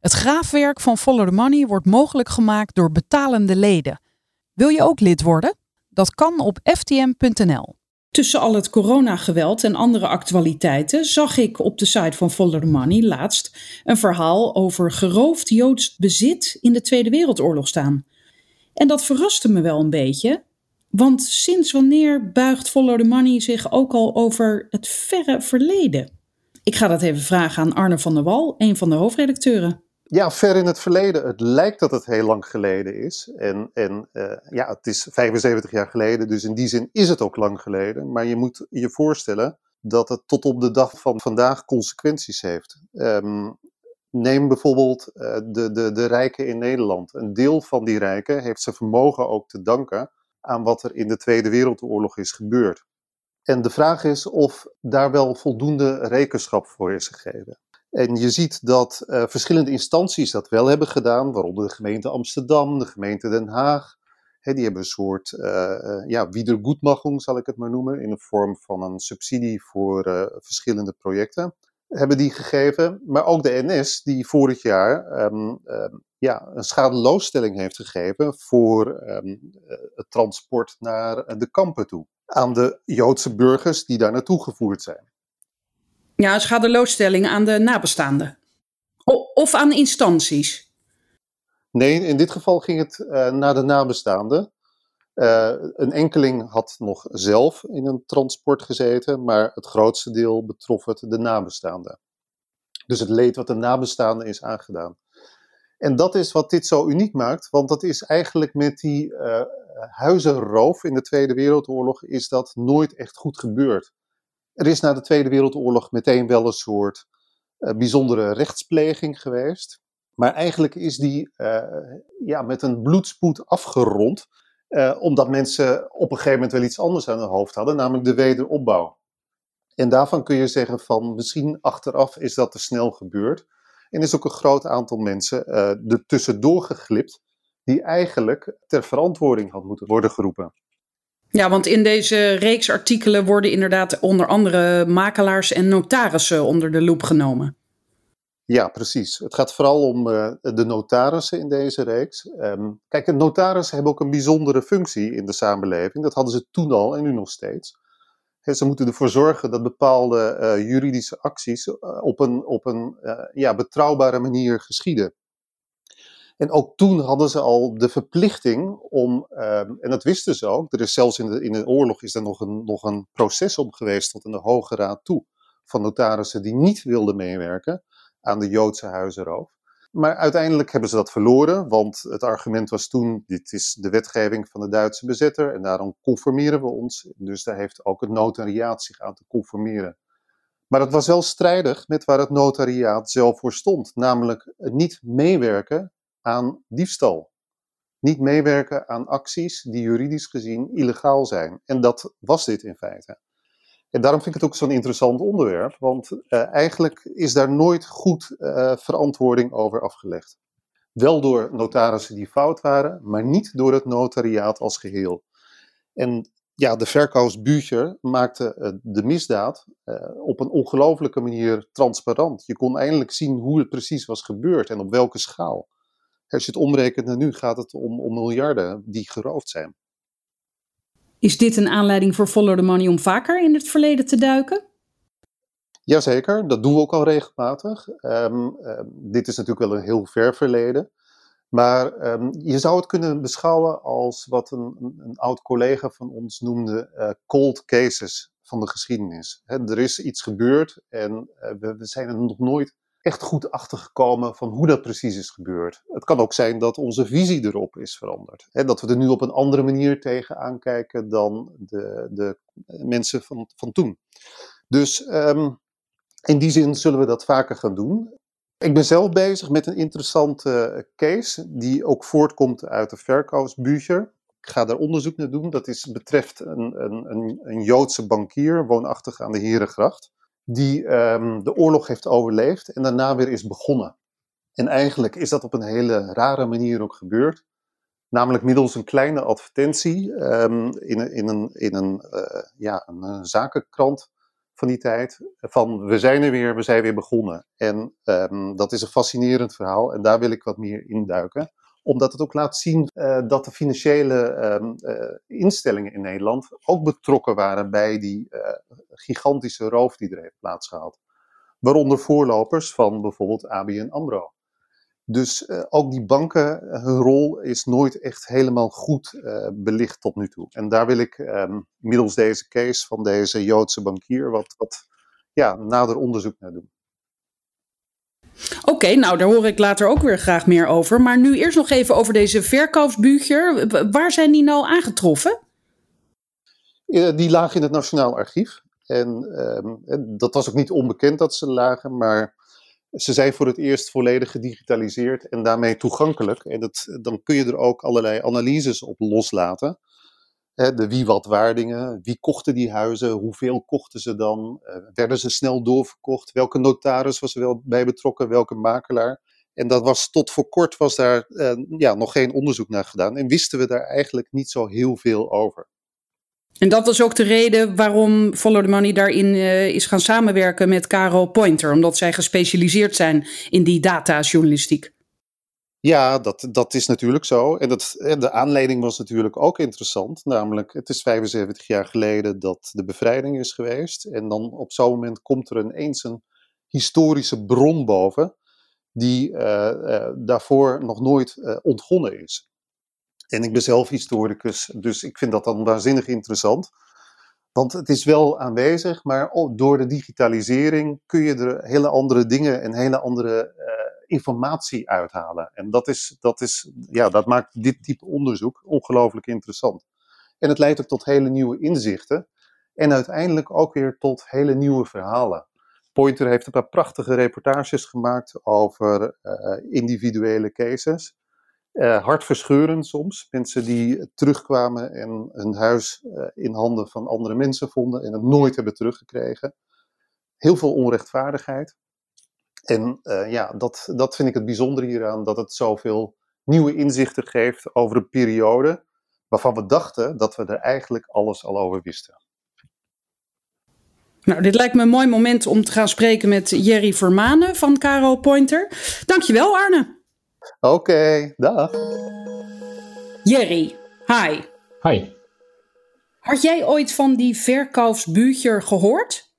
Het graafwerk van Follow the Money wordt mogelijk gemaakt door betalende leden. Wil je ook lid worden? Dat kan op ftm.nl. Tussen al het coronageweld en andere actualiteiten zag ik op de site van Follow the Money laatst een verhaal over geroofd Joods bezit in de Tweede Wereldoorlog staan. En dat verraste me wel een beetje, want sinds wanneer buigt Follow the Money zich ook al over het verre verleden? Ik ga dat even vragen aan Arne van der Wal, een van de hoofdredacteuren. Ja, ver in het verleden. Het lijkt dat het heel lang geleden is. En, en uh, ja, het is 75 jaar geleden, dus in die zin is het ook lang geleden. Maar je moet je voorstellen dat het tot op de dag van vandaag consequenties heeft. Um, neem bijvoorbeeld uh, de, de, de rijken in Nederland. Een deel van die rijken heeft zijn vermogen ook te danken aan wat er in de Tweede Wereldoorlog is gebeurd. En de vraag is of daar wel voldoende rekenschap voor is gegeven. En je ziet dat uh, verschillende instanties dat wel hebben gedaan, waaronder de gemeente Amsterdam, de gemeente Den Haag. Die hebben een soort uh, ja, wiedergoedmachung, zal ik het maar noemen, in de vorm van een subsidie voor verschillende projecten. Hebben die gegeven, maar ook de NS, die vorig jaar um, um, ja, een schadeloosstelling heeft gegeven voor um, het transport naar de kampen toe. Aan de Joodse burgers die daar naartoe gevoerd zijn. Ja, een schadeloosstelling aan de nabestaanden. of aan instanties? Nee, in dit geval ging het uh, naar de nabestaanden. Uh, een enkeling had nog zelf in een transport gezeten, maar het grootste deel betrof het de nabestaanden. Dus het leed wat de nabestaanden is aangedaan. En dat is wat dit zo uniek maakt, want dat is eigenlijk met die uh, huizenroof in de Tweede Wereldoorlog is dat nooit echt goed gebeurd. Er is na de Tweede Wereldoorlog meteen wel een soort uh, bijzondere rechtspleging geweest. Maar eigenlijk is die uh, ja, met een bloedspoed afgerond. Uh, omdat mensen op een gegeven moment wel iets anders aan hun hoofd hadden, namelijk de wederopbouw. En daarvan kun je zeggen van misschien achteraf is dat te snel gebeurd. En is ook een groot aantal mensen uh, er tussendoor geglipt, die eigenlijk ter verantwoording had moeten worden geroepen. Ja, want in deze reeks artikelen worden inderdaad onder andere makelaars en notarissen onder de loep genomen. Ja, precies. Het gaat vooral om uh, de notarissen in deze reeks. Um, kijk, notarissen hebben ook een bijzondere functie in de samenleving. Dat hadden ze toen al en nu nog steeds. Ze moeten ervoor zorgen dat bepaalde uh, juridische acties uh, op een, op een ja, betrouwbare manier geschieden. En ook toen hadden ze al de verplichting om, um, en dat wisten ze ook, er is zelfs in de, in oorlog is er nog een, nog een proces om geweest tot in de Hoge Raad toe, van notarissen die niet wilden meewerken aan de Joodse huizenroof. Maar uiteindelijk hebben ze dat verloren, want het argument was toen, dit is de wetgeving van de Duitse bezetter en daarom conformeren we ons. Dus daar heeft ook het notariaat zich aan te conformeren. Maar dat was wel strijdig met waar het notariaat zelf voor stond, namelijk niet meewerken aan diefstal. Niet meewerken aan acties die juridisch gezien illegaal zijn. En dat was dit in feite. En daarom vind ik het ook zo'n interessant onderwerp, want uh, eigenlijk is daar nooit goed uh, verantwoording over afgelegd. Wel door notarissen die fout waren, maar niet door het notariaat als geheel. En ja, de verkoopsbuurtje maakte uh, de misdaad op een ongelofelijke manier transparant. Je kon eindelijk zien hoe het precies was gebeurd en op welke schaal. Als je het omrekent naar nu, gaat het om, om miljarden die geroofd zijn. Is dit een aanleiding voor Follow the Money om vaker in het verleden te duiken? Jazeker, dat doen we ook al regelmatig. Um, um, dit is natuurlijk wel een heel ver verleden. Maar um, je zou het kunnen beschouwen als wat een, een, een oud collega van ons noemde uh, cold cases van de geschiedenis. He, er is iets gebeurd en uh, we, we zijn er nog nooit echt goed achtergekomen van hoe dat precies is gebeurd. Het kan ook zijn dat onze visie erop is veranderd. Hè, dat we er nu op een andere manier tegen aankijken dan de, de mensen van, van toen. Dus um, in die zin zullen we dat vaker gaan doen. Ik ben zelf bezig met een interessante case die ook voortkomt uit de verkoopsbücher. Ik ga daar onderzoek naar doen. Dat is, betreft een, een, een, een Joodse bankier, woonachtig aan de Herengracht, die um, de oorlog heeft overleefd en daarna weer is begonnen. En eigenlijk is dat op een hele rare manier ook gebeurd. Namelijk middels een kleine advertentie um, in, in, een, in een, uh, ja, een, een zakenkrant van die tijd. Van we zijn er weer, we zijn weer begonnen. En um, dat is een fascinerend verhaal en daar wil ik wat meer induiken. Omdat het ook laat zien uh, dat de financiële um, uh, instellingen in Nederland ook betrokken waren bij die uh, gigantische roof die er heeft plaatsgehad. Waaronder voorlopers van bijvoorbeeld ABN AMRO. Dus ook die banken, hun rol is nooit echt helemaal goed belicht tot nu toe. En daar wil ik um, middels deze case van deze Joodse bankier wat, wat ja, nader onderzoek naar doen. Oké, nou daar hoor ik later ook weer graag meer over. Maar nu eerst nog even over deze verkoopsbücher. Waar zijn die nou aangetroffen? Uh, die lagen in het Nationaal Archief. En um, dat was ook niet onbekend dat ze lagen, maar ze zijn voor het eerst volledig gedigitaliseerd en daarmee toegankelijk. En dat, dan kun je er ook allerlei analyses op loslaten. De wie-wat-waardingen, wie kochten die huizen, hoeveel kochten ze dan, uh, werden ze snel doorverkocht, welke notaris was er wel bij betrokken, welke makelaar. En dat was tot voor kort was daar uh, ja, nog geen onderzoek naar gedaan en wisten we daar eigenlijk niet zo heel veel over. En dat was ook de reden waarom Follow the Money daarin uh, is gaan samenwerken met Caro Pointer, omdat zij gespecialiseerd zijn in die datajournalistiek. Ja, dat, dat is natuurlijk zo. En dat, de aanleiding was natuurlijk ook interessant. Namelijk, het is 75 jaar geleden dat de bevrijding is geweest. En dan op zo'n moment komt er ineens een historische bron boven, die uh, uh, daarvoor nog nooit ontgonnen is. En ik ben zelf historicus, dus ik vind dat dan waanzinnig interessant. Want het is wel aanwezig, maar door de digitalisering kun je er hele andere dingen en hele andere informatie uithalen. En dat, is, dat, is, ja, dat maakt dit type onderzoek ongelooflijk interessant. En het leidt ook tot hele nieuwe inzichten. En uiteindelijk ook weer tot hele nieuwe verhalen. Pointer heeft een paar prachtige reportages gemaakt over uh, individuele cases. Uh, hartverscheurend soms. Mensen die terugkwamen en hun huis uh, in handen van andere mensen vonden en het nooit hebben teruggekregen. Heel veel onrechtvaardigheid. En uh, ja, dat, dat vind ik het bijzondere hieraan, dat het zoveel nieuwe inzichten geeft over een periode waarvan we dachten dat we er eigenlijk alles al over wisten. Nou, dit lijkt me een mooi moment om te gaan spreken met Jerry Vermanen van Caro Pointer. Dankjewel Arne. Oké, okay, dag. Jerry, hi. Hi. Had jij ooit van die verkoopsbuurtje gehoord?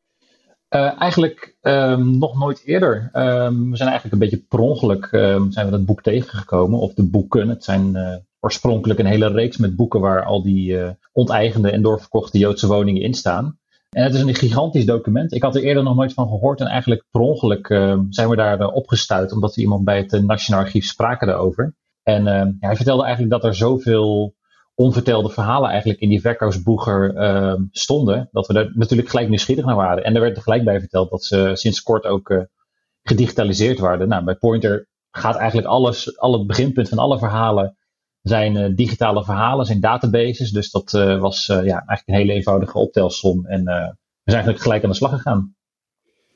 Uh, eigenlijk um, nog nooit eerder. Um, we zijn eigenlijk een beetje per ongeluk um, zijn we dat boek tegengekomen, of de boeken. Het zijn uh, oorspronkelijk een hele reeks met boeken waar al die uh, onteigende en doorverkochte Joodse woningen in staan. En het is een gigantisch document. Ik had er eerder nog nooit van gehoord. En eigenlijk per ongeluk zijn we daar uh, opgestuurd. Omdat we iemand bij het Nationaal Archief spraken daarover. En hij vertelde eigenlijk dat er zoveel onvertelde verhalen eigenlijk in die verkoopsboeger stonden. Dat we daar natuurlijk gelijk nieuwsgierig naar waren. En er werd er gelijk bij verteld dat ze sinds kort ook gedigitaliseerd waren. Nou, bij Pointer gaat eigenlijk alles, al het beginpunt van alle verhalen zijn uh, digitale verhalen, zijn databases. Dus dat uh, was ja, eigenlijk een hele eenvoudige optelsom. En we zijn eigenlijk gelijk aan de slag gegaan.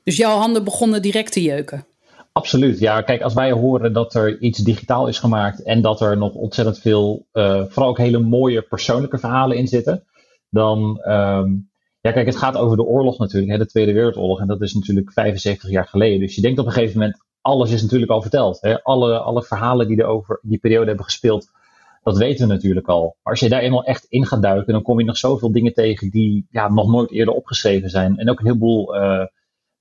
Dus jouw handen begonnen direct te jeuken? Absoluut. Ja, kijk, als wij horen dat er iets digitaal is gemaakt en dat er nog ontzettend veel, vooral ook hele mooie persoonlijke verhalen in zitten, dan, um, ja, kijk, het gaat over de oorlog natuurlijk, hè, de Tweede Wereldoorlog, en dat is natuurlijk 75 jaar geleden. Dus je denkt op een gegeven moment, alles is natuurlijk al verteld. Hè? Alle, alle verhalen die er over die periode hebben gespeeld, dat weten we natuurlijk al. Maar als je daar eenmaal echt in gaat duiken, dan kom je nog zoveel dingen tegen die ja, nog nooit eerder opgeschreven zijn. En ook een heleboel uh,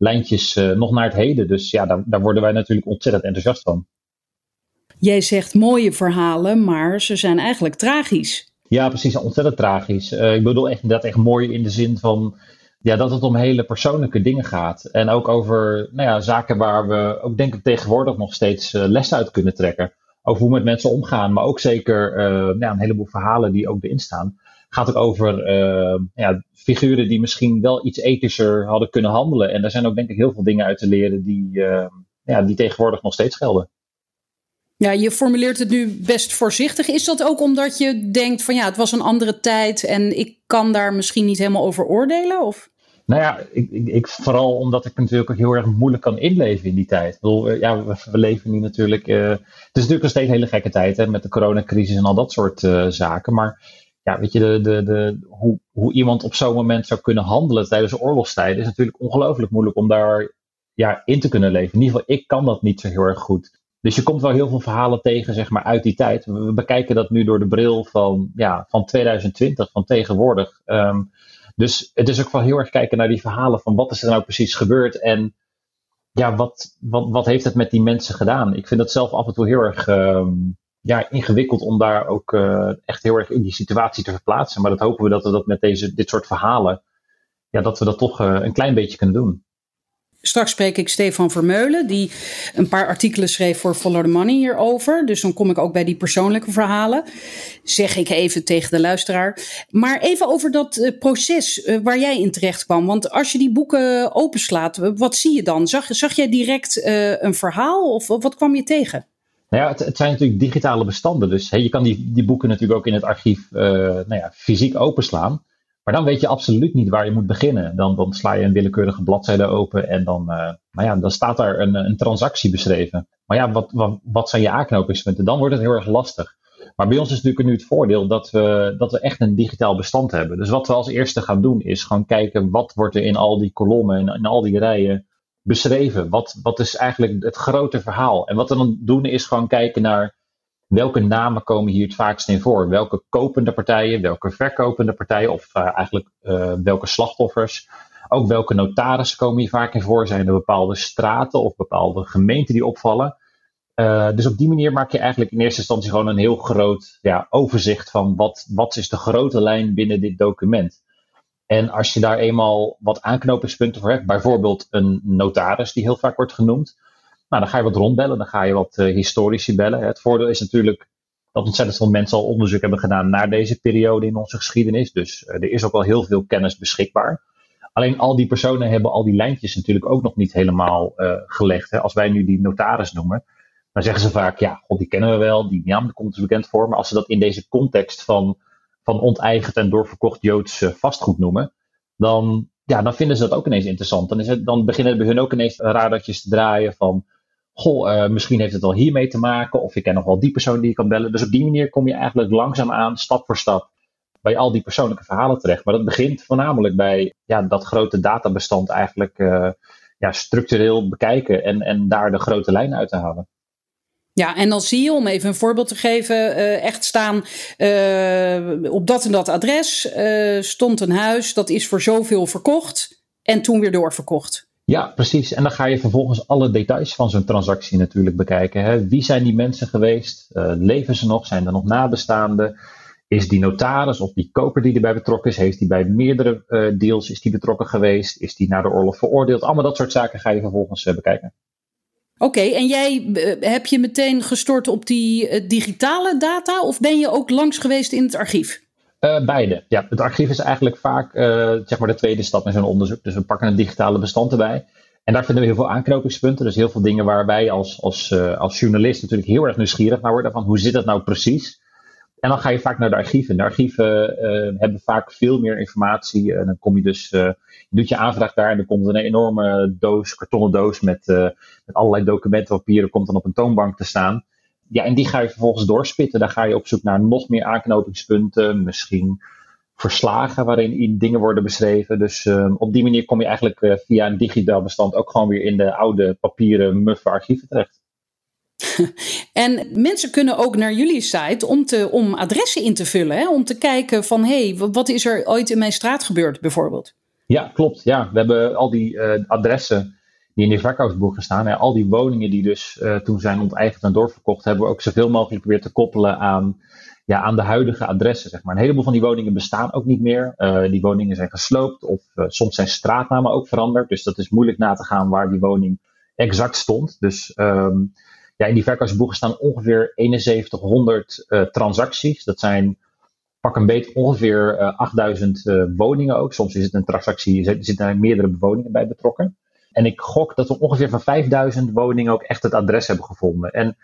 lijntjes uh, nog naar het heden. Dus ja, daar, daar worden wij natuurlijk ontzettend enthousiast van. Jij zegt mooie verhalen, maar ze zijn eigenlijk tragisch. Ja, precies. Ontzettend tragisch. Uh, ik bedoel echt, dat echt mooi in de zin van ja, dat het om hele persoonlijke dingen gaat. En ook over nou ja, zaken waar we ook denk ik tegenwoordig nog steeds les uit kunnen trekken over hoe met mensen omgaan, maar ook zeker uh, ja, een heleboel verhalen die ook erin staan. Gaat ook over uh, ja, figuren die misschien wel iets ethischer hadden kunnen handelen. En daar zijn ook denk ik heel veel dingen uit te leren die, uh, ja, die tegenwoordig nog steeds gelden. Ja, je formuleert het nu best voorzichtig. Is dat ook omdat je denkt van ja, het was een andere tijd en ik kan daar misschien niet helemaal over oordelen? Of? Nou ja, ik, ik, ik, vooral omdat ik natuurlijk ook heel erg moeilijk kan inleven in die tijd. Ik bedoel, ja, we, we leven nu natuurlijk. Uh, het is natuurlijk nog steeds een hele gekke tijd hè, met de coronacrisis en al dat soort uh, zaken. Maar ja, weet je, de, de, de, hoe, hoe iemand op zo'n moment zou kunnen handelen tijdens de oorlogstijd is natuurlijk ongelooflijk moeilijk om daar ja, in te kunnen leven. In ieder geval, ik kan dat niet zo heel erg goed. Dus je komt wel heel veel verhalen tegen, zeg maar, uit die tijd. We bekijken dat nu door de bril van, ja, van 2020, van tegenwoordig. Um, dus het is ook wel heel erg kijken naar die verhalen van wat is er nou precies gebeurd en ja, wat, wat, wat heeft het met die mensen gedaan? Ik vind het zelf af en toe heel erg um, ja, ingewikkeld om daar ook uh, echt heel erg in die situatie te verplaatsen. Maar dat hopen we dat we dat met deze, dit soort verhalen, ja, dat we dat toch uh, een klein beetje kunnen doen. Straks spreek ik Stefan Vermeulen, die een paar artikelen schreef voor Follow the Money hierover. Dus dan kom ik ook bij die persoonlijke verhalen. Zeg ik even tegen de luisteraar. Maar even over dat uh, proces waar jij in terecht kwam. Want als je die boeken openslaat, wat zie je dan? Zag, zag jij direct een verhaal of wat kwam je tegen? Nou ja, het, zijn natuurlijk digitale bestanden. Dus hey, je kan die, die boeken natuurlijk ook in het archief nou ja, fysiek openslaan. Maar dan weet je absoluut niet waar je moet beginnen. Dan, dan sla je een willekeurige bladzijde open en dan, uh, nou ja, dan staat daar een, een transactie beschreven. Maar ja, wat, wat, wat zijn je aanknopingspunten? Dan wordt het heel erg lastig. Maar bij ons is natuurlijk nu het voordeel dat we, dat we echt een digitaal bestand hebben. Dus wat we als eerste gaan doen is gewoon kijken wat wordt er in al die kolommen en in al die rijen beschreven. Wat, wat is eigenlijk het grote verhaal? En wat we dan doen is gewoon kijken naar welke namen komen hier het vaakst in voor? Welke kopende partijen, welke verkopende partijen of uh, eigenlijk uh, welke slachtoffers? Ook welke notarissen komen hier vaak in voor? Zijn er bepaalde straten of bepaalde gemeenten die opvallen? Uh, dus op die manier maak je eigenlijk in eerste instantie gewoon een heel groot ja, overzicht van wat, wat is de grote lijn binnen dit document. En als je daar eenmaal wat aanknopingspunten voor hebt, bijvoorbeeld een notaris die heel vaak wordt genoemd, nou, dan ga je wat rondbellen, dan ga je wat uh, historici bellen. Het voordeel is natuurlijk dat ontzettend veel mensen al onderzoek hebben gedaan naar deze periode in onze geschiedenis. Dus uh, er is ook wel heel veel kennis beschikbaar. Alleen al die personen hebben al die lijntjes natuurlijk ook nog niet helemaal uh, gelegd. Hè. Als wij nu die notaris noemen, dan zeggen ze vaak, ja, die kennen we wel, die naam komt dus bekend voor. Maar als ze dat in deze context van, van onteigend en doorverkocht Joods vastgoed noemen, dan, ja, dan vinden ze dat ook ineens interessant. Dan, is het, dan beginnen bij hun ook ineens radartjes te draaien van, goh, uh, misschien heeft het wel hiermee te maken, of ik ken nog wel die persoon die je kan bellen. Dus op die manier kom je eigenlijk langzaamaan, stap voor stap, bij al die persoonlijke verhalen terecht. Maar dat begint voornamelijk bij ja, dat grote databestand eigenlijk uh, ja, structureel bekijken en, en daar de grote lijnen uit te halen. Ja, en dan zie je, om even een voorbeeld te geven, uh, echt staan uh, op dat en dat adres uh, stond een huis, dat is voor zoveel verkocht en toen weer doorverkocht. Ja, precies. En dan ga je vervolgens alle details van zo'n transactie natuurlijk bekijken. Hè. Wie zijn die mensen geweest? Leven ze nog? Zijn er nog nabestaanden? Is die notaris of die koper die erbij betrokken is, heeft die bij meerdere deals is die betrokken geweest? Is die na de oorlog veroordeeld? Allemaal dat soort zaken ga je vervolgens bekijken. Oké, en jij heb je meteen gestort op die digitale data of ben je ook langs geweest in het archief? Uh, beide. Ja, het archief is eigenlijk vaak zeg maar de tweede stap in zo'n onderzoek. Dus we pakken een digitale bestand erbij. En daar vinden we heel veel aanknopingspunten. Dus heel veel dingen waar wij als, als, als journalist natuurlijk heel erg nieuwsgierig naar worden. Van hoe zit dat nou precies? En dan ga je vaak naar de archieven. De archieven hebben vaak veel meer informatie. En dan kom je dus, je doet je aanvraag daar en dan komt een enorme doos, kartonnen doos met, met allerlei documenten, papieren, komt dan op een toonbank te staan ja, en die ga je vervolgens doorspitten. Daar ga je op zoek naar nog meer aanknopingspunten, misschien verslagen waarin dingen worden beschreven. Dus um, op die manier kom je eigenlijk uh, via een digitaal bestand ook gewoon weer in de oude papieren muffe archieven terecht. En mensen kunnen ook naar jullie site om, te, om adressen in te vullen. Hè? Om te kijken van, hé, hey, wat is er ooit in mijn straat gebeurd bijvoorbeeld? Ja, klopt. Ja, we hebben al die uh, adressen die in die verkoopsboeken staan. En al die woningen die dus uh, toen zijn onteigend en doorverkocht, hebben we ook zoveel mogelijk proberen te koppelen aan, ja, aan de huidige adressen. Zeg maar. Een heleboel van die woningen bestaan ook niet meer. Uh, die woningen zijn gesloopt of soms zijn straatnamen ook veranderd. Dus dat is moeilijk na te gaan waar die woning exact stond. Dus um, ja, in die verkoopsboeken staan ongeveer 7100 transacties. Dat zijn pak een beet ongeveer 8000 woningen ook. Soms is het een transactie, er zitten meerdere woningen bij betrokken. En ik gok dat we ongeveer van 5000 woningen ook echt het adres hebben gevonden. En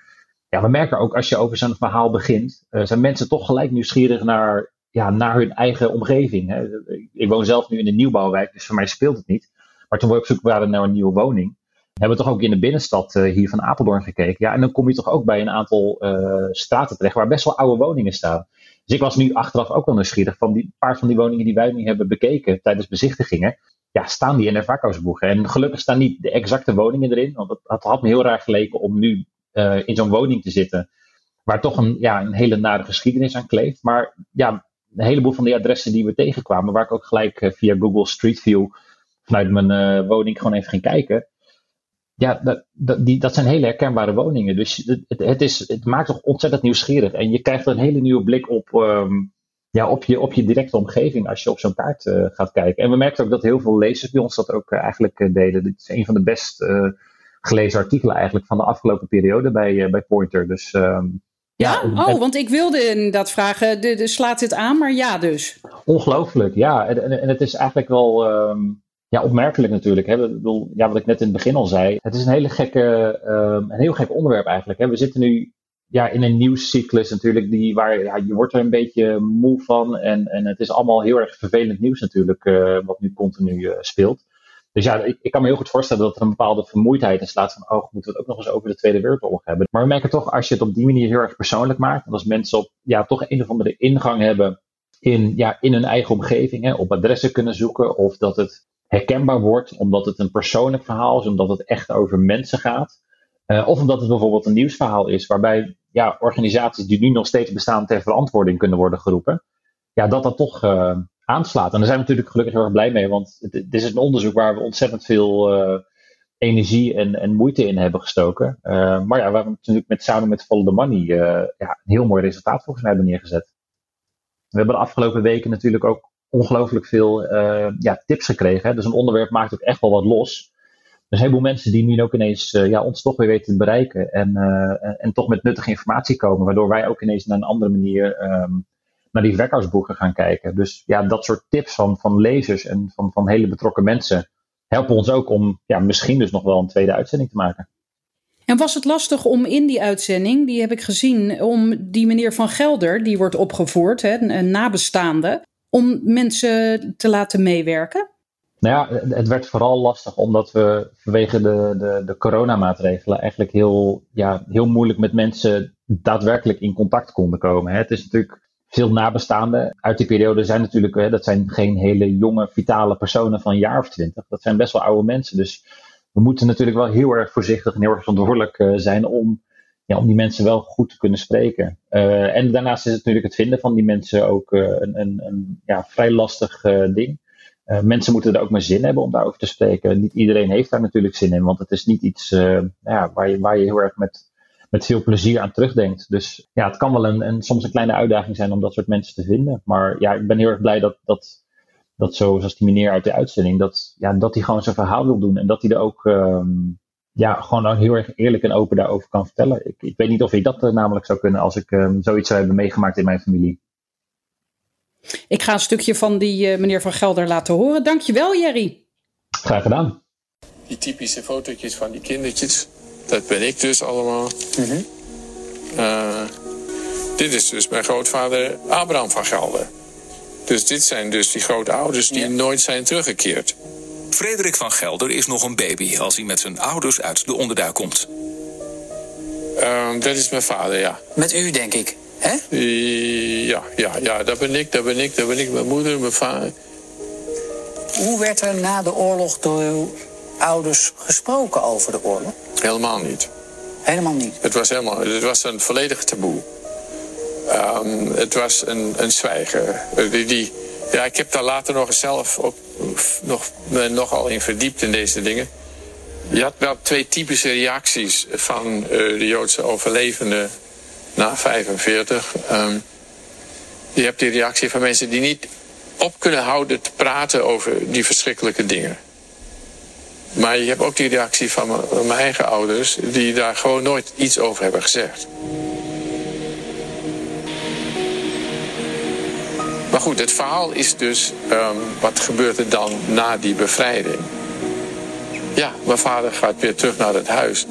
ja, we merken ook als je over zo'n verhaal begint, zijn mensen toch gelijk nieuwsgierig naar, ja, naar hun eigen omgeving. Hè. Ik woon zelf nu in een nieuwbouwwijk, dus voor mij speelt het niet. Maar toen we op zoek waren naar een nieuwe woning, hebben we toch ook in de binnenstad uh, hier van Apeldoorn gekeken. Ja, en dan kom je toch ook bij een aantal uh, straten terecht waar best wel oude woningen staan. Dus ik was nu achteraf ook wel nieuwsgierig van die paar van die woningen die wij nu hebben bekeken tijdens bezichtigingen. Ja, staan die in de vakhuisboegen? En gelukkig staan niet de exacte woningen erin. Want het, had me heel raar geleken om nu uh, in zo'n woning te zitten. Waar toch een, ja, een hele nare geschiedenis aan kleeft. Maar ja, een heleboel van die adressen die we tegenkwamen, waar ik ook gelijk via Google Street View vanuit mijn woning gewoon even ging kijken. Ja, dat, dat, die, dat zijn hele herkenbare woningen. Dus het, het, is, het maakt toch ontzettend nieuwsgierig. En je krijgt een hele nieuwe blik op, um, ja, op, je, op je directe omgeving als je op zo'n kaart uh, gaat kijken. En we merken ook dat heel veel lezers bij ons dat ook uh, eigenlijk uh, deden. Dit is een van de best gelezen artikelen eigenlijk van de afgelopen periode bij, bij Pointer. Dus um, ja, ja oh, want ik wilde inderdaad vragen, de, de, slaat dit aan, maar ja dus. Ongelooflijk, ja. En, en, en het is eigenlijk wel... Um, ja, opmerkelijk natuurlijk. Hè. Ik bedoel, ja, wat ik net in het begin al zei. Het is een, hele gekke, um, een heel gek onderwerp eigenlijk. Hè. We zitten nu ja, in een nieuwscyclus natuurlijk. Die, waar, ja, je wordt er een beetje moe van. En, en het is allemaal heel erg vervelend nieuws natuurlijk. Uh, wat nu continu uh, speelt. Dus ja, ik, ik, kan me heel goed voorstellen dat er een bepaalde vermoeidheid in slaat van, oh, moeten we het ook nog eens over de Tweede Wereldoorlog hebben. Maar we merken toch, als je het op die manier heel erg persoonlijk maakt, en als mensen op, ja, toch een of andere ingang hebben in, ja, in hun eigen omgeving, hè, op adressen kunnen zoeken, of dat het herkenbaar wordt, omdat het een persoonlijk verhaal is, omdat het echt over mensen gaat. Uh, of omdat het bijvoorbeeld een nieuwsverhaal is, waarbij ja, organisaties die nu nog steeds bestaan ter verantwoording kunnen worden geroepen. Ja, dat dat toch uh, aanslaat. En daar zijn we natuurlijk gelukkig heel erg blij mee, want dit is een onderzoek waar we ontzettend veel uh, energie en, en moeite in hebben gestoken. maar ja, we natuurlijk met, samen met Follow the Money ja, een heel mooi resultaat volgens mij hebben neergezet. We hebben de afgelopen weken natuurlijk ook ongelooflijk veel uh, ja, tips gekregen. Hè. Dus een onderwerp maakt ook echt wel wat los. Dus een heleboel mensen die nu ook ineens uh, ja, ons toch weer weten te bereiken. En, uh, en toch met nuttige informatie komen. Waardoor wij ook ineens naar een andere manier um, naar die werkhuisboeken gaan kijken. Dus ja, dat soort tips van, van lezers en van, van hele betrokken mensen helpen ons ook om ja, misschien dus nog wel een tweede uitzending te maken. En was het lastig om in die uitzending, die heb ik gezien, om die meneer Van Gelder, die wordt opgevoerd, hè, een nabestaande, om mensen te laten meewerken? Nou ja, het werd vooral lastig omdat we vanwege de, de, de coronamaatregelen eigenlijk heel, ja, heel moeilijk met mensen daadwerkelijk in contact konden komen. Het is natuurlijk veel nabestaanden uit die periode zijn natuurlijk, hè, dat zijn geen hele jonge, vitale personen van een jaar of twintig. Dat zijn best wel oude mensen. Dus we moeten natuurlijk wel heel erg voorzichtig en heel erg verantwoordelijk uh, zijn om ja, om die mensen wel goed te kunnen spreken. Uh, en daarnaast is het natuurlijk het vinden van die mensen ook uh, een, een, een ja, vrij lastig uh, ding. mensen moeten er ook maar zin hebben om daarover te spreken. Niet iedereen heeft daar natuurlijk zin in, want het is niet iets ja, waar, je, waar je heel erg met, met veel plezier aan terugdenkt. Dus ja, het kan wel een, een, soms een kleine uitdaging zijn om dat soort mensen te vinden. Maar ja, ik ben heel erg blij dat, dat, dat zo, zoals die meneer uit de uitzending, dat, ja, dat hij gewoon zijn verhaal wil doen. En dat hij er ook um, ja, gewoon heel erg eerlijk en open daarover kan vertellen. Ik, ik weet niet of ik dat uh, namelijk zou kunnen als ik um, zoiets zou hebben meegemaakt in mijn familie. Ik ga een stukje van die uh, meneer Van Gelder laten horen. Dankjewel, Jerry. Graag gedaan. Die typische fotootjes van die kindertjes, dat ben ik dus allemaal. Mm -hmm. uh, dit is dus mijn grootvader Abraham van Gelder. Dus dit zijn dus die grootouders die ja. nooit zijn teruggekeerd. Frederik van Gelder is nog een baby als hij met zijn ouders uit de onderduik komt. Um, dat is mijn vader, ja. Met u, denk ik, hè? Ja, ja, ja, dat ben ik, dat ben ik, dat ben ik, mijn moeder, mijn vader. Hoe werd er na de oorlog door uw ouders gesproken over de oorlog? Helemaal niet. Helemaal niet? Het was, helemaal, het was een volledig taboe. Um, het was een, een zwijgen. Die, die, ja, ik heb daar later nog zelf ook nog, nogal in verdiept in deze dingen. Je had wel twee typische reacties van uh, de Joodse overlevenden na 45. Um, je hebt die reactie van mensen die niet op kunnen houden te praten over die verschrikkelijke dingen. Maar je hebt ook die reactie van mijn eigen ouders, die daar gewoon nooit iets over hebben gezegd. Maar goed, het verhaal is dus um, wat gebeurt er dan na die bevrijding. ja, mijn vader gaat weer terug naar het huis.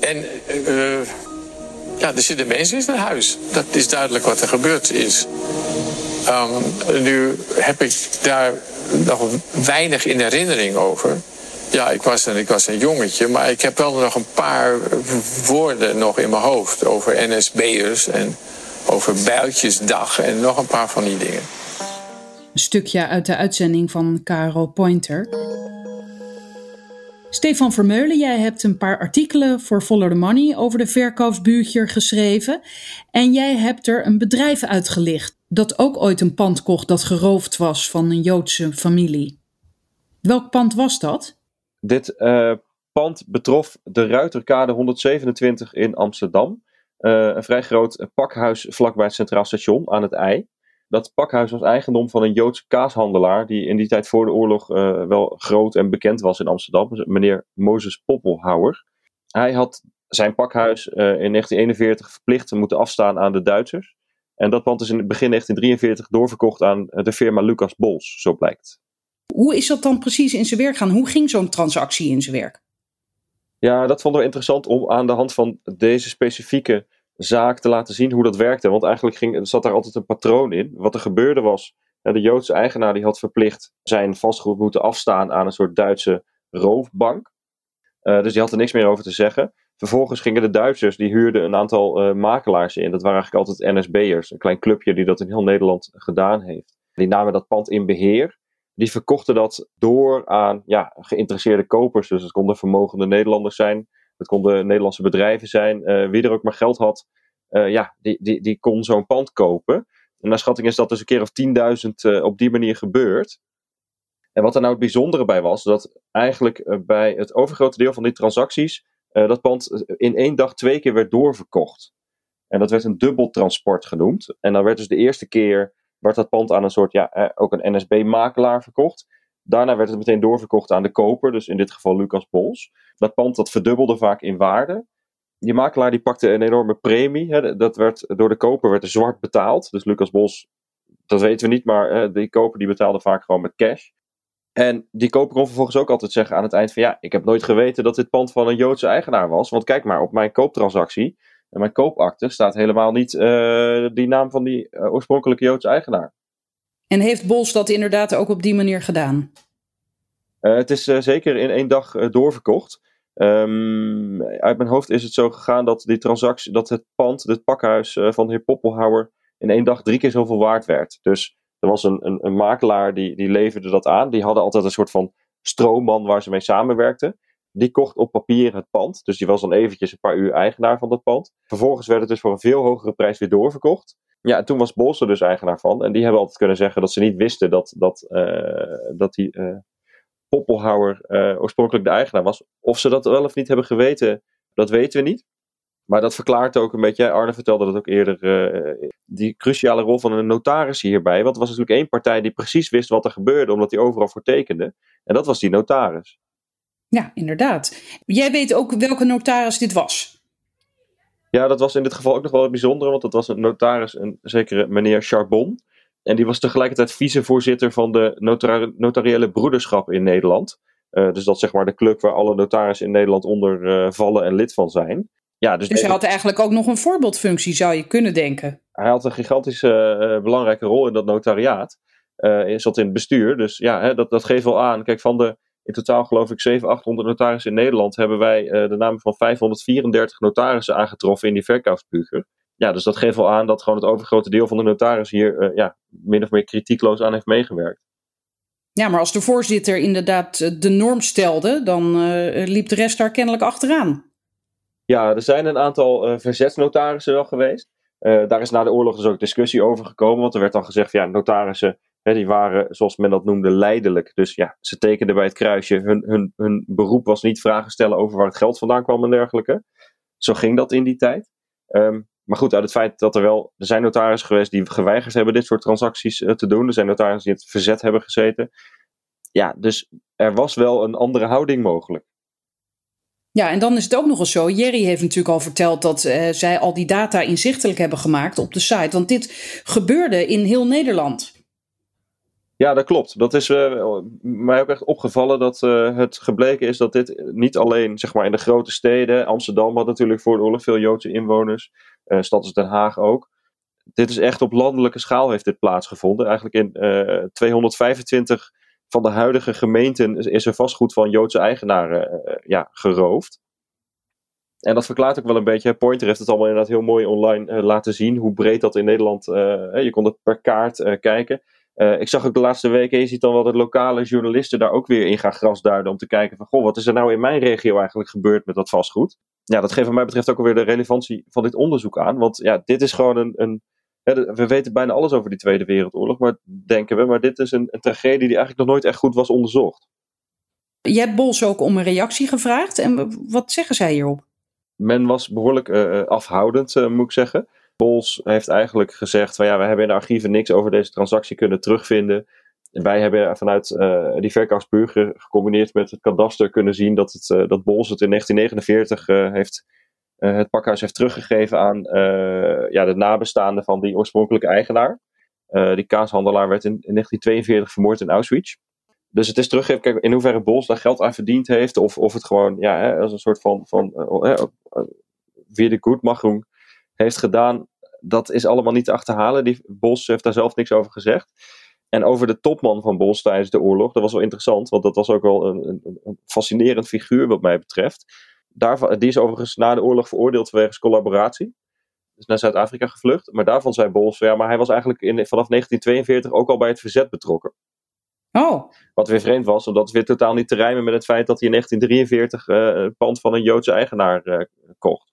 En uh, ja, er zitten mensen in het huis. Dat is duidelijk wat er gebeurd is. Um, nu heb ik daar nog weinig in herinnering over. Ja, ik was, een, ik was een jongetje, maar ik heb wel nog een paar woorden nog in mijn hoofd over NSB'ers en over Bijltjesdag en nog een paar van die dingen. Een stukje uit de uitzending van Caro Pointer. Stefan Vermeulen, jij hebt een paar artikelen voor Follow the Money over de verkoopsbuurtje geschreven. En jij hebt er een bedrijf uitgelicht dat ook ooit een pand kocht dat geroofd was van een Joodse familie. Welk pand was dat? Dit uh, pand betrof de Ruiterkade 127 in Amsterdam. Uh, een vrij groot pakhuis vlakbij het Centraal Station aan het IJ. Dat pakhuis was eigendom van een Joodse kaashandelaar die in die tijd voor de oorlog uh, wel groot en bekend was in Amsterdam, meneer Mozes Poppelhouwer. Hij had zijn pakhuis in 1941 verplicht moeten afstaan aan de Duitsers. En dat pand is in het begin 1943 doorverkocht aan de firma Lucas Bols, zo blijkt. Hoe is dat dan precies in zijn werk gaan? Hoe ging zo'n transactie in zijn werk? Ja, dat vonden we interessant om aan de hand van deze specifieke zaak te laten zien hoe dat werkte. Want eigenlijk ging, zat daar altijd een patroon in. Wat er gebeurde was, de Joodse eigenaar die had verplicht zijn vastgoed moeten afstaan aan een soort Duitse roofbank. Uh, dus die had er niks meer over te zeggen. Vervolgens gingen de Duitsers, die huurden een aantal uh, makelaars in. Dat waren eigenlijk altijd NSB'ers, een klein clubje die dat in heel Nederland gedaan heeft. Die namen dat pand in beheer. Die verkochten dat door aan ja, geïnteresseerde kopers. Dus het konden vermogende Nederlanders zijn. Het konden Nederlandse bedrijven zijn. Uh, wie er ook maar geld had, uh, ja, die, die, die kon zo'n pand kopen. En naar schatting is dat dus een keer of 10.000 op die manier gebeurd. En wat er nou het bijzondere bij was, dat eigenlijk bij het overgrote deel van die transacties dat pand in één dag twee keer werd doorverkocht. En dat werd een dubbeltransport genoemd. En dan werd dus de eerste keer werd dat pand aan een soort, ja, ook een NSB-makelaar verkocht. Daarna werd het meteen doorverkocht aan de koper, dus in dit geval Lucas Bols. Dat pand dat verdubbelde vaak in waarde. Die makelaar die pakte een enorme premie. Hè. Dat werd, door de koper werd er zwart betaald. Dus Lucas Bos, dat weten we niet, maar hè, die koper die betaalde vaak gewoon met cash. En die koper kon vervolgens ook altijd zeggen aan het eind van ja, ik heb nooit geweten dat dit pand van een Joodse eigenaar was. Want kijk maar, op mijn kooptransactie en mijn koopakte staat helemaal niet uh, die naam van die uh, oorspronkelijke Joodse eigenaar. En heeft Bols dat inderdaad ook op die manier gedaan? Uh, het is zeker in één dag doorverkocht. Um, uit mijn hoofd is het zo gegaan dat die transactie, dat het pand, het pakhuis van de heer Poppelhouwer, in één dag drie keer zoveel waard werd. Dus er was een, een, een, makelaar die, die leverde dat aan. Die hadden altijd een soort van stroomman waar ze mee samenwerkten. Die kocht op papier het pand. Dus die was dan eventjes een paar uur eigenaar van dat pand. Vervolgens werd het dus voor een veel hogere prijs weer doorverkocht. Ja, en toen was Bols er dus eigenaar van. En die hebben altijd kunnen zeggen dat ze niet wisten dat, dat, uh, dat die uh, Poppelhouwer uh, oorspronkelijk de eigenaar was. Of ze dat wel of niet hebben geweten, dat weten we niet. Maar dat verklaart ook een beetje, Arne vertelde dat ook eerder, die cruciale rol van een notaris hierbij. Want er was natuurlijk één partij die precies wist wat er gebeurde, omdat hij overal voor tekende. En dat was die notaris. Ja, inderdaad. Jij weet ook welke notaris dit was. Ja, dat was in dit geval ook nog wel het bijzondere, want dat was een notaris, een zekere meneer Charbon. En die was tegelijkertijd vicevoorzitter van de notar notariële broederschap in Nederland. Uh, dus dat is zeg maar de club waar alle notarissen in Nederland onder uh, vallen en lid van zijn. Ja, dus, dus hij had eigenlijk ook nog een voorbeeldfunctie, zou je kunnen denken. Hij had een gigantische uh, belangrijke rol in dat notariaat. Hij zat in het bestuur, dus ja, hè, dat, dat geeft wel aan. Kijk, van de in totaal geloof ik 700, 800 notarissen in Nederland hebben wij uh, de namen van 534 notarissen aangetroffen in die verkoopsbuger. Ja, dus dat geeft wel aan dat gewoon het overgrote deel van de notarissen hier ja, min of meer kritiekloos aan heeft meegewerkt. Ja, maar als de voorzitter inderdaad de norm stelde, dan liep de rest daar kennelijk achteraan. Ja, er zijn een aantal verzetsnotarissen wel geweest. Daar is na de oorlog dus ook discussie over gekomen. Want er werd dan gezegd, ja, notarissen hè, die waren, zoals men dat noemde, leidelijk. Dus ja, ze tekenden bij het kruisje. Hun, hun, hun beroep was niet vragen stellen over waar het geld vandaan kwam en dergelijke. Zo ging dat in die tijd. Um, maar goed, uit het feit dat er wel, er zijn notarissen geweest die geweigerd hebben dit soort transacties uh, te doen. Er zijn notarissen die het verzet hebben gezeten. Ja, dus er was wel een andere houding mogelijk. Ja, en dan is het ook nog eens zo. Jerry heeft natuurlijk al verteld dat uh, zij al die data inzichtelijk hebben gemaakt op de site. Want dit gebeurde in heel Nederland. Ja, dat klopt. Dat is uh, mij ook echt opgevallen dat uh, het gebleken is dat dit niet alleen zeg maar, in de grote steden, Amsterdam had natuurlijk voor de oorlog veel Joodse inwoners, uh, stad als Den Haag ook. Dit is echt op landelijke schaal heeft dit plaatsgevonden. Eigenlijk in 225 van de huidige gemeenten is er vastgoed van Joodse eigenaren ja, geroofd. En dat verklaart ook wel een beetje. Pointer heeft het allemaal inderdaad heel mooi online laten zien. Hoe breed dat in Nederland. je kon het per kaart kijken. Uh, ik zag ook de laatste weken, je ziet dan wel dat lokale journalisten daar ook weer in gaan grasduiden om te kijken van, goh, wat is er nou in mijn regio eigenlijk gebeurd met dat vastgoed? Ja, dat geeft wat mij betreft ook alweer de relevantie van dit onderzoek aan, want ja, dit is gewoon een, een we weten bijna alles over die Tweede Wereldoorlog, maar denken we, maar dit is een, een tragedie die eigenlijk nog nooit echt goed was onderzocht. Je hebt Bols ook om een reactie gevraagd en wat zeggen zij hierop? Men was behoorlijk uh, afhoudend, uh, moet ik zeggen. Pols heeft eigenlijk gezegd van ja, we hebben in de archieven niks over deze transactie kunnen terugvinden. En wij hebben vanuit uh, die verkoopsburger gecombineerd met het kadaster kunnen zien dat, het, uh, dat Bols het in 1949 uh, eh, heeft, het pakhuis heeft teruggegeven aan ja, de nabestaanden van die oorspronkelijke eigenaar. die kaashandelaar werd in, in, 1942 vermoord in Auschwitz. Dus het is teruggegeven, kijk, in hoeverre Bols daar geld aan verdiend heeft, of, of het gewoon ja, hè, als een soort van, van weer de goedmachung heeft gedaan, dat is allemaal niet te achterhalen. Die Bos heeft daar zelf niks over gezegd. En over de topman van Bos tijdens de oorlog, dat was wel interessant, want dat was ook wel een, een, een fascinerend figuur wat mij betreft. Daarvan, die is overigens na de oorlog veroordeeld wegens collaboratie. Is naar Zuid-Afrika gevlucht. Maar daarvan zei Bols, ja, maar hij was eigenlijk in, vanaf 1942 ook al bij het verzet betrokken. Oh. Wat weer vreemd was, omdat het weer totaal niet te rijmen met het feit dat hij in 1943 uh, het pand van een Joodse eigenaar uh, kocht.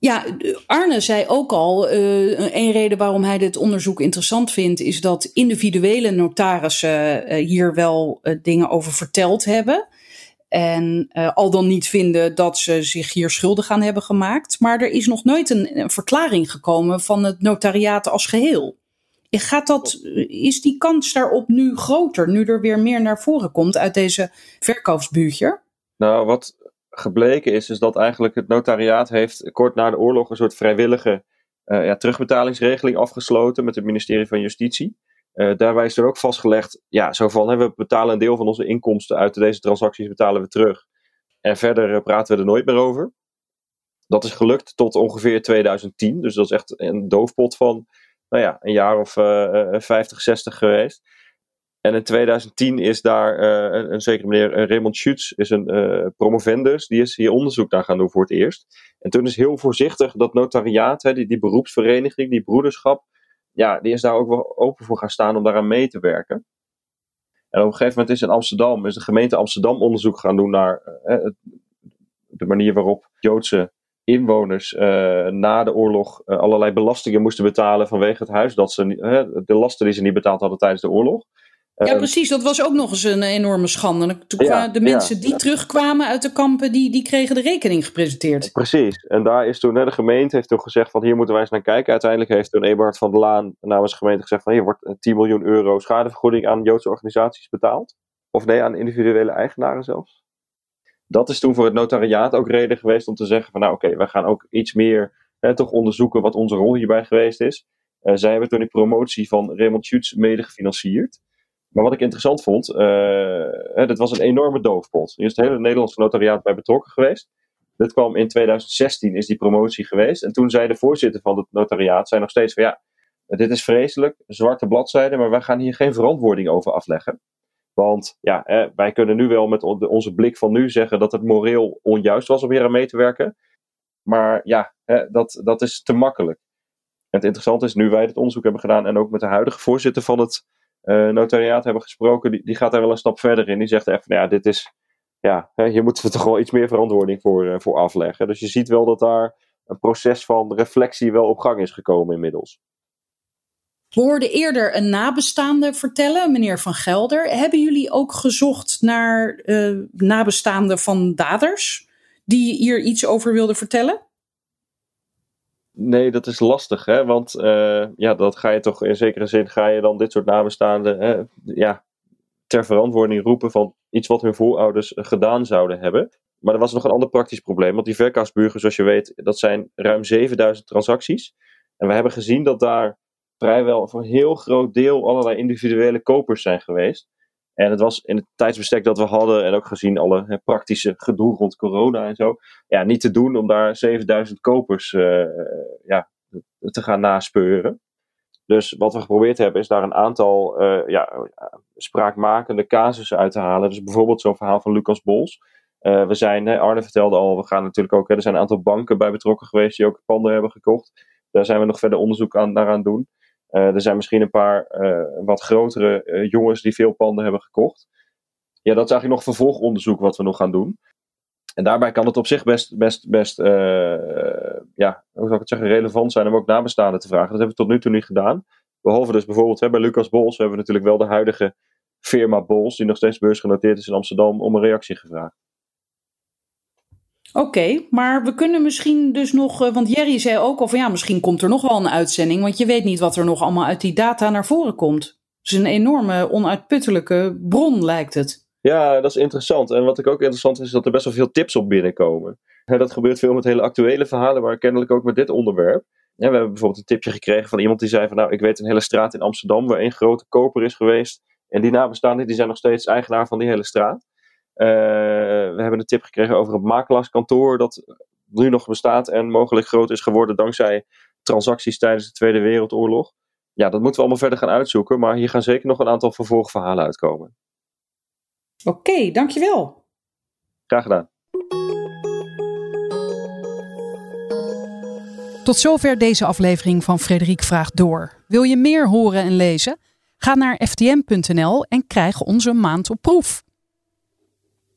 Ja, Arne zei ook al, uh, een reden waarom hij dit onderzoek interessant vindt, is dat individuele notarissen uh, hier wel uh, dingen over verteld hebben. En al dan niet vinden dat ze zich hier schuldig aan hebben gemaakt. Maar er is nog nooit een, een verklaring gekomen van het notariaat als geheel. Gaat dat, is die kans daarop nu groter, nu er weer meer naar voren komt uit deze verkoopsbuurtje? Nou, wat gebleken is, is dat eigenlijk het notariaat heeft kort na de oorlog een soort vrijwillige uh, ja, terugbetalingsregeling afgesloten met het ministerie van Justitie. Uh, daarbij is er ook vastgelegd, ja, zo van, we betalen een deel van onze inkomsten uit deze transacties betalen we terug. En verder uh, praten we er nooit meer over. Dat is gelukt tot ongeveer 2010, dus dat is echt een doofpot van, nou ja, een jaar of 50, 60 geweest. En in 2010 is daar uh, een, een zekere meneer uh, Raymond Schutz, is een uh, promovendus, die is hier onderzoek naar gaan doen voor het eerst. En toen is heel voorzichtig dat notariaat, hè, die, die beroepsvereniging, die broederschap, ja, die is daar ook wel open voor gaan staan om daaraan mee te werken. En op een gegeven moment is in Amsterdam, is de gemeente Amsterdam onderzoek gaan doen naar de manier waarop Joodse inwoners na de oorlog allerlei belastingen moesten betalen vanwege het huis dat ze, de lasten die ze niet betaald hadden tijdens de oorlog. Ja, ehm, precies. Dat was ook nog eens een enorme schande. Toen ja, de mensen die terugkwamen uit de kampen, die, die kregen de rekening gepresenteerd. Precies. En daar is toen, de gemeente heeft toen gezegd van hier moeten wij eens naar kijken. Uiteindelijk heeft toen Eberhard van der Laan namens de gemeente gezegd van hier wordt 10 miljoen euro schadevergoeding aan Joodse organisaties betaald. Of nee, aan individuele eigenaren zelfs. Dat is toen voor het notariaat ook reden geweest om te zeggen van nou oké, wij gaan ook iets meer hè, toch onderzoeken wat onze rol hierbij geweest is. Uh, zij hebben toen die promotie van Raymond Schutz mede gefinancierd. Maar wat ik interessant vond, uh, dit was een enorme doofpot. Hier is het hele Nederlandse notariaat bij betrokken geweest. Dit kwam in 2016, is die promotie geweest. En toen zei de voorzitter van het notariaat, zei nog steeds van ja, dit is vreselijk, zwarte bladzijde, maar wij gaan hier geen verantwoording over afleggen. Want ja, wij kunnen nu wel met onze blik van nu zeggen dat het moreel onjuist was om hier aan mee te werken. Maar ja, dat, dat is te makkelijk. En het interessante is, nu wij dit onderzoek hebben gedaan en ook met de huidige voorzitter van het notariaat hebben gesproken, die, die gaat daar wel een stap verder in. Die zegt echt ja, dit is, ja, hè, hier moeten we toch wel iets meer verantwoording voor, uh, voor afleggen. Dus je ziet wel dat daar een proces van reflectie wel op gang is gekomen inmiddels. We hoorden eerder een nabestaande vertellen, meneer Van Gelder. Hebben jullie ook gezocht naar uh, nabestaanden van daders die hier iets over wilden vertellen? Nee, dat is lastig, hè? want uh, ja, dat ga je toch in zekere zin ga je dan dit soort namenstaanden hè, ja, ter verantwoording roepen van iets wat hun voorouders gedaan zouden hebben. Maar er was nog een ander praktisch probleem, want die verkaasburgers, zoals je weet, dat zijn ruim 7000 transacties. En we hebben gezien dat daar vrijwel voor een heel groot deel allerlei individuele kopers zijn geweest. En het was in het tijdsbestek dat we hadden, en ook gezien alle hè, praktische gedoe rond corona en zo, ja, niet te doen om daar 7000 kopers uh, ja, te gaan naspeuren. Dus wat we geprobeerd hebben, is daar een aantal uh, ja, spraakmakende casussen uit te halen. Dus bijvoorbeeld zo'n verhaal van Lucas Bols. Uh, we zijn, hè, Arne vertelde al, we gaan natuurlijk ook, hè, er zijn een aantal banken bij betrokken geweest die ook panden hebben gekocht. Daar zijn we nog verder onderzoek aan, naar aan doen. Uh, er zijn misschien een paar wat grotere jongens die veel panden hebben gekocht. Ja, dat is eigenlijk nog vervolgonderzoek wat we nog gaan doen. En daarbij kan het op zich best, best, best ja, hoe zou ik het zeggen, relevant zijn om ook nabestaanden te vragen. Dat hebben we tot nu toe niet gedaan. Behalve dus bijvoorbeeld hè, bij Lucas Bols hebben we natuurlijk wel de huidige firma Bols, die nog steeds beursgenoteerd is in Amsterdam, om een reactie gevraagd. Oké, maar we kunnen misschien dus nog, uh, want Jerry zei ook al van ja, misschien komt er nog wel een uitzending, want je weet niet wat er nog allemaal uit die data naar voren komt. Het is een enorme, onuitputtelijke bron, lijkt het. Ja, dat is interessant. En wat ik ook interessant vind, is dat er best wel veel tips op binnenkomen. dat gebeurt veel met hele actuele verhalen, maar kennelijk ook met dit onderwerp. we hebben bijvoorbeeld een tipje gekregen van iemand die zei van nou, ik weet een hele straat in Amsterdam waar één grote koper is geweest. En die nabestaanden die zijn nog steeds eigenaar van die hele straat. Uh, we hebben een tip gekregen over het makelaarskantoor dat nu nog bestaat en mogelijk groot is geworden dankzij transacties tijdens de Tweede Wereldoorlog. Ja, dat moeten we allemaal verder gaan uitzoeken, maar hier gaan zeker nog een aantal vervolgverhalen uitkomen. Oké, okay, dankjewel. Graag gedaan. Tot zover deze aflevering van Frederik Vraagt Door. Wil je meer horen en lezen? Ga naar ftm.nl en krijg onze maand op proef.